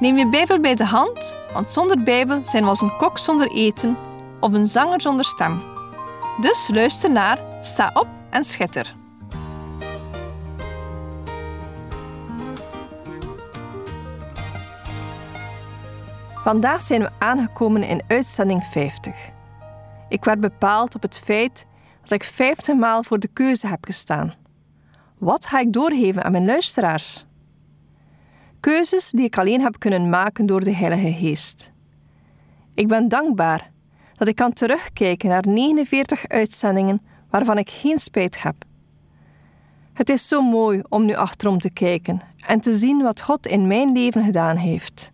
Neem je Bijbel bij de hand, want zonder Bijbel zijn we als een kok zonder eten of een zanger zonder stem. Dus luister naar, sta op en schitter. Vandaag zijn we aangekomen in uitzending 50. Ik werd bepaald op het feit dat ik 50 maal voor de keuze heb gestaan. Wat ga ik doorgeven aan mijn luisteraars? Keuzes die ik alleen heb kunnen maken door de Heilige Geest. Ik ben dankbaar dat ik kan terugkijken naar 49 uitzendingen waarvan ik geen spijt heb. Het is zo mooi om nu achterom te kijken en te zien wat God in mijn leven gedaan heeft.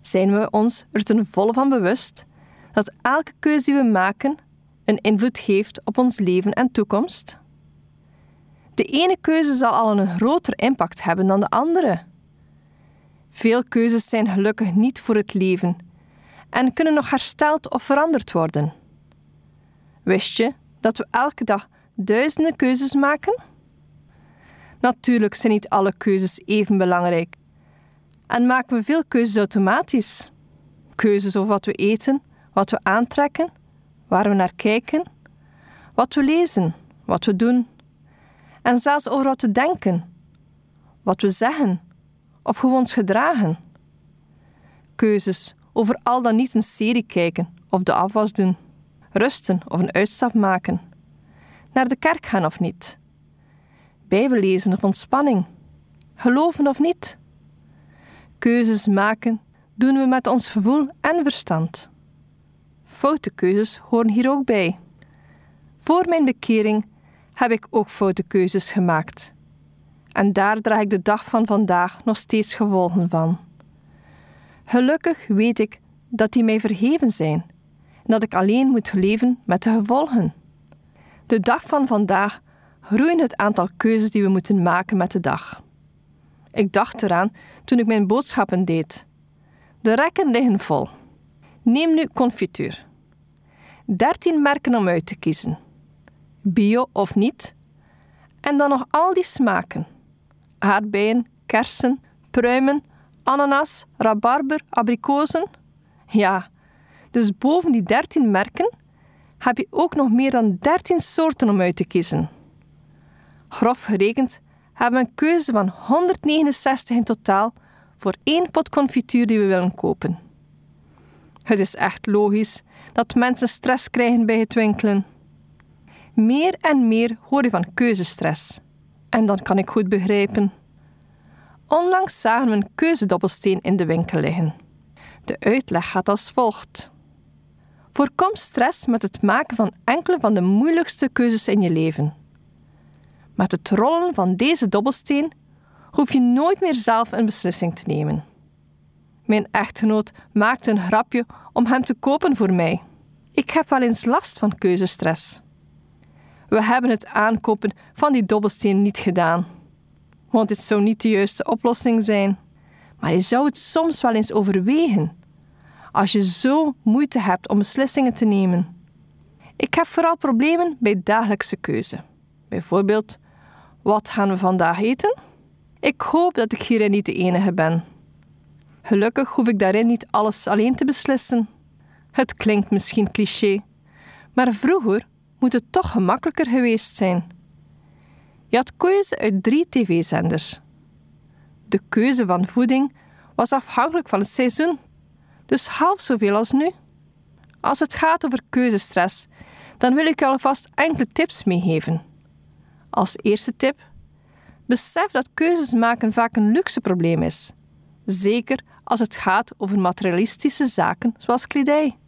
Zijn we ons er ten volle van bewust dat elke keuze die we maken een invloed heeft op ons leven en toekomst? De ene keuze zal al een groter impact hebben dan de andere. Veel keuzes zijn gelukkig niet voor het leven en kunnen nog hersteld of veranderd worden. Wist je dat we elke dag duizenden keuzes maken? Natuurlijk zijn niet alle keuzes even belangrijk en maken we veel keuzes automatisch. Keuzes over wat we eten, wat we aantrekken, waar we naar kijken, wat we lezen, wat we doen en zelfs over wat we denken, wat we zeggen of we ons gedragen. Keuzes over al dan niet een serie kijken of de afwas doen, rusten of een uitstap maken, naar de kerk gaan of niet, Bijbel lezen of ontspanning, geloven of niet. Keuzes maken doen we met ons gevoel en verstand. Foute keuzes horen hier ook bij. Voor mijn bekering heb ik ook foute keuzes gemaakt. En daar draag ik de dag van vandaag nog steeds gevolgen van. Gelukkig weet ik dat die mij vergeven zijn en dat ik alleen moet leven met de gevolgen. De dag van vandaag groeit het aantal keuzes die we moeten maken met de dag. Ik dacht eraan toen ik mijn boodschappen deed. De rekken liggen vol. Neem nu confituur. 13 merken om uit te kiezen. Bio of niet. En dan nog al die smaken. Aardbeien, kersen, pruimen, ananas, rabarber, abrikozen. Ja, dus boven die 13 merken heb je ook nog meer dan 13 soorten om uit te kiezen. Grof gerekend hebben we een keuze van 169 in totaal voor één pot confituur die we willen kopen. Het is echt logisch dat mensen stress krijgen bij het winkelen. Meer en meer hoor je van keuzestress. En dat kan ik goed begrijpen. Onlangs zagen we een keuzedobbelsteen in de winkel liggen. De uitleg gaat als volgt. Voorkom stress met het maken van enkele van de moeilijkste keuzes in je leven. Met het rollen van deze dobbelsteen hoef je nooit meer zelf een beslissing te nemen. Mijn echtgenoot maakte een grapje om hem te kopen voor mij. Ik heb wel eens last van keuzestress. We hebben het aankopen van die dobbelsteen niet gedaan, want dit zou niet de juiste oplossing zijn. Maar je zou het soms wel eens overwegen, als je zo moeite hebt om beslissingen te nemen. Ik heb vooral problemen bij dagelijkse keuze. Bijvoorbeeld, wat gaan we vandaag eten? Ik hoop dat ik hierin niet de enige ben. Gelukkig hoef ik daarin niet alles alleen te beslissen. Het klinkt misschien cliché, maar vroeger moet het toch gemakkelijker geweest zijn. Je had keuze uit drie tv-zenders. De keuze van voeding was afhankelijk van het seizoen, dus half zoveel als nu. Als het gaat over keuzestress, dan wil ik je alvast enkele tips meegeven. Als eerste tip: besef dat keuzes maken vaak een luxe probleem is. Zeker als het gaat over materialistische zaken zoals kledij.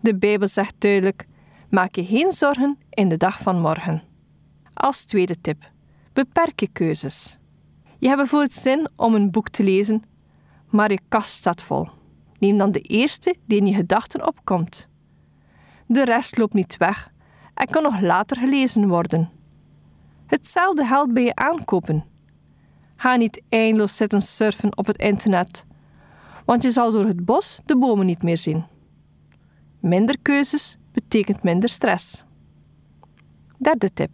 De Bijbel zegt duidelijk: maak je geen zorgen in de dag van morgen. Als tweede tip: beperk je keuzes. Je hebt bijvoorbeeld zin om een boek te lezen, maar je kast staat vol. Neem dan de eerste die in je gedachten opkomt. De rest loopt niet weg en kan nog later gelezen worden. Hetzelfde geldt bij je aankopen. Ga niet eindeloos zitten surfen op het internet, want je zal door het bos de bomen niet meer zien. Minder keuzes betekent minder stress. Derde tip.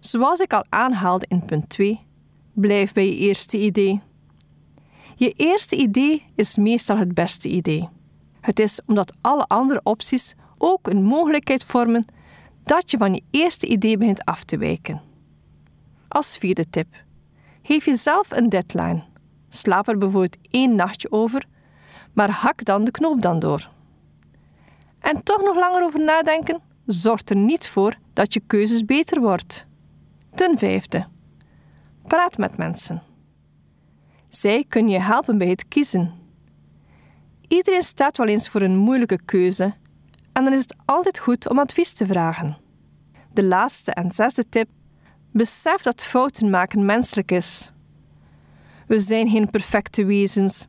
Zoals ik al aanhaalde in punt 2, blijf bij je eerste idee. Je eerste idee is meestal het beste idee. Het is omdat alle andere opties ook een mogelijkheid vormen dat je van je eerste idee begint af te wijken. Als vierde tip. Geef jezelf een deadline. Slaap er bijvoorbeeld één nachtje over, maar hak dan de knoop dan door. En toch nog langer over nadenken zorgt er niet voor dat je keuzes beter wordt. Ten vijfde. Praat met mensen. Zij kunnen je helpen bij het kiezen. Iedereen staat wel eens voor een moeilijke keuze en dan is het altijd goed om advies te vragen. De laatste en zesde tip: besef dat fouten maken menselijk is. We zijn geen perfecte wezens.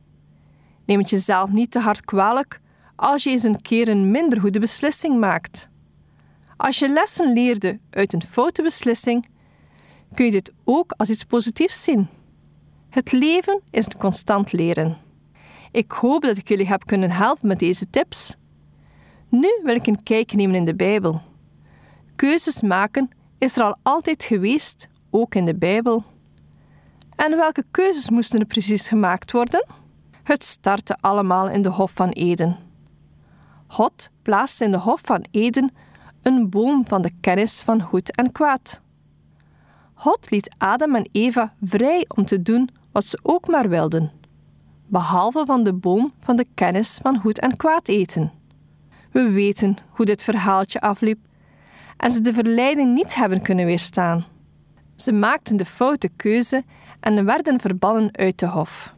Neem het jezelf niet te hard kwalijk als je eens een keer een minder goede beslissing maakt. Als je lessen leerde uit een foute beslissing, kun je dit ook als iets positiefs zien. Het leven is een constant leren. Ik hoop dat ik jullie heb kunnen helpen met deze tips. Nu wil ik een kijkje nemen in de Bijbel. Keuzes maken is er al altijd geweest, ook in de Bijbel. En welke keuzes moesten er precies gemaakt worden? Het startte allemaal in de Hof van Eden. God plaatste in de Hof van Eden een boom van de kennis van goed en kwaad. God liet Adam en Eva vrij om te doen wat ze ook maar wilden, behalve van de boom van de kennis van goed en kwaad eten. We weten hoe dit verhaaltje afliep en ze de verleiding niet hebben kunnen weerstaan. Ze maakten de foute keuze en werden verbannen uit de hof.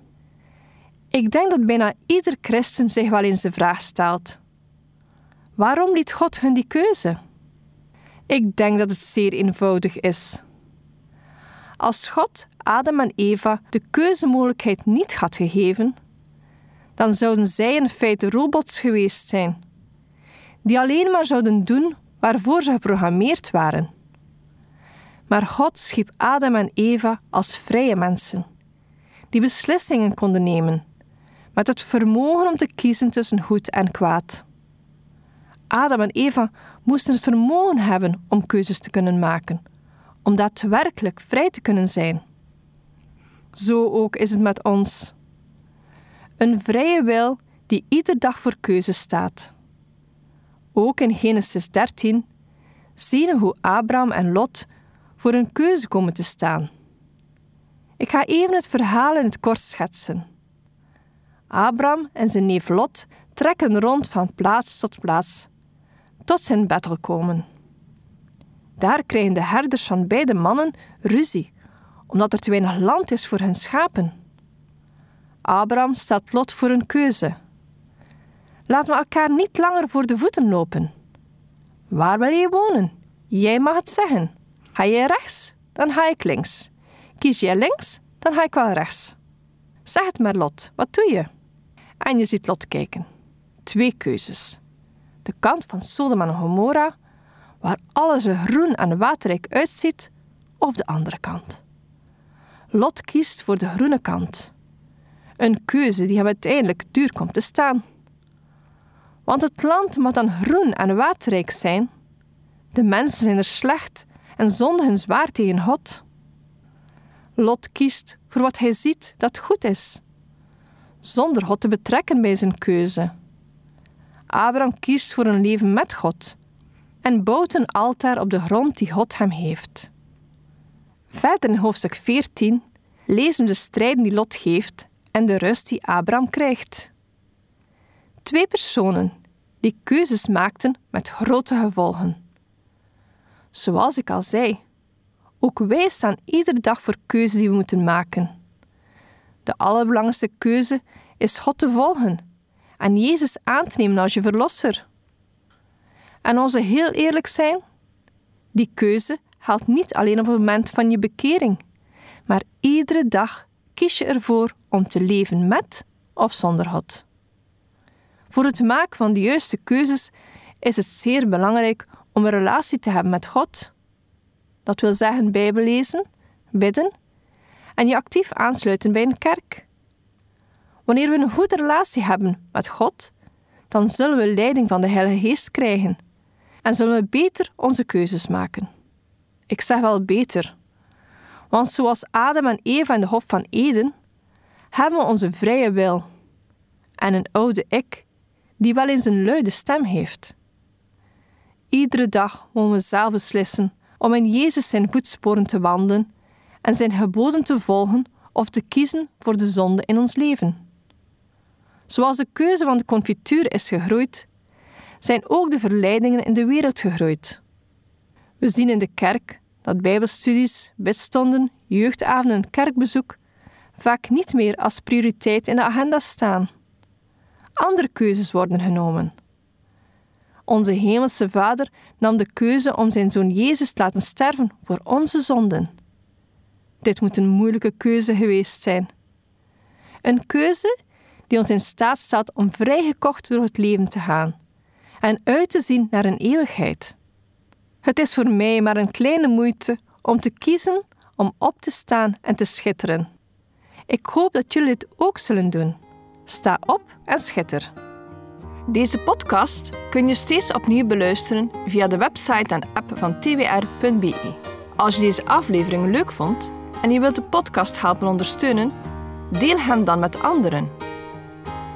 Ik denk dat bijna ieder christen zich wel eens de vraag stelt: waarom liet God hun die keuze? Ik denk dat het zeer eenvoudig is. Als God Adam en Eva de keuzemogelijkheid niet had gegeven, dan zouden zij in feite robots geweest zijn, die alleen maar zouden doen waarvoor ze geprogrammeerd waren. Maar God schiep Adam en Eva als vrije mensen, die beslissingen konden nemen, met het vermogen om te kiezen tussen goed en kwaad. Adam en Eva moesten het vermogen hebben om keuzes te kunnen maken om daadwerkelijk vrij te kunnen zijn. Zo ook is het met ons. Een vrije wil die iedere dag voor keuze staat. Ook in Genesis 13 zien we hoe Abraham en Lot voor een keuze komen te staan. Ik ga even het verhaal in het kort schetsen. Abraham en zijn neef Lot trekken rond van plaats tot plaats, tot in Bethel komen. Daar krijgen de herders van beide mannen ruzie, omdat er te weinig land is voor hun schapen. Abraham stelt Lot voor een keuze. Laten we elkaar niet langer voor de voeten lopen. Waar wil je wonen? Jij mag het zeggen. Ga je rechts, dan ga ik links. Kies jij links, dan ga ik wel rechts. Zeg het maar, Lot, wat doe je? En je ziet Lot kijken. Twee keuzes. De kant van Sodom en Gomorra waar alles er groen en waterrijk uitziet, of de andere kant. Lot kiest voor de groene kant. Een keuze die hem uiteindelijk duur komt te staan. Want het land moet dan groen en waterrijk zijn. De mensen zijn er slecht en zondigen zwaar tegen God. Lot kiest voor wat hij ziet dat goed is, zonder God te betrekken bij zijn keuze. Abraham kiest voor een leven met God en bouwt een altaar op de grond die God hem heeft. Verder in hoofdstuk 14 lezen we de strijd die Lot geeft en de rust die Abraham krijgt. Twee personen die keuzes maakten met grote gevolgen. Zoals ik al zei, ook wij staan iedere dag voor keuzes die we moeten maken. De allerbelangrijkste keuze is God te volgen en Jezus aan te nemen als je verlosser. En als we heel eerlijk zijn, die keuze haalt niet alleen op het moment van je bekering, maar iedere dag kies je ervoor om te leven met of zonder God. Voor het maken van de juiste keuzes is het zeer belangrijk om een relatie te hebben met God. Dat wil zeggen Bijbel lezen, bidden en je actief aansluiten bij een kerk. Wanneer we een goede relatie hebben met God, dan zullen we leiding van de Heilige Geest krijgen en zullen we beter onze keuzes maken. Ik zeg wel beter, want zoals Adam en Eva in de Hof van Eden, hebben we onze vrije wil en een oude ik die wel eens een luide stem heeft. Iedere dag mogen we zelf beslissen om in Jezus zijn voetsporen te wandelen en zijn geboden te volgen of te kiezen voor de zonde in ons leven. Zoals de keuze van de confituur is gegroeid, zijn ook de verleidingen in de wereld gegroeid. We zien in de kerk dat bijbelstudies, bidstonden, jeugdavonden en kerkbezoek vaak niet meer als prioriteit in de agenda staan. Andere keuzes worden genomen. Onze Hemelse Vader nam de keuze om zijn zoon Jezus te laten sterven voor onze zonden. Dit moet een moeilijke keuze geweest zijn. Een keuze die ons in staat stelt om vrijgekocht door het leven te gaan en uit te zien naar een eeuwigheid. Het is voor mij maar een kleine moeite om te kiezen om op te staan en te schitteren. Ik hoop dat jullie het ook zullen doen. Sta op en schitter. Deze podcast kun je steeds opnieuw beluisteren via de website en app van twr.be. Als je deze aflevering leuk vond en je wilt de podcast helpen ondersteunen, deel hem dan met anderen.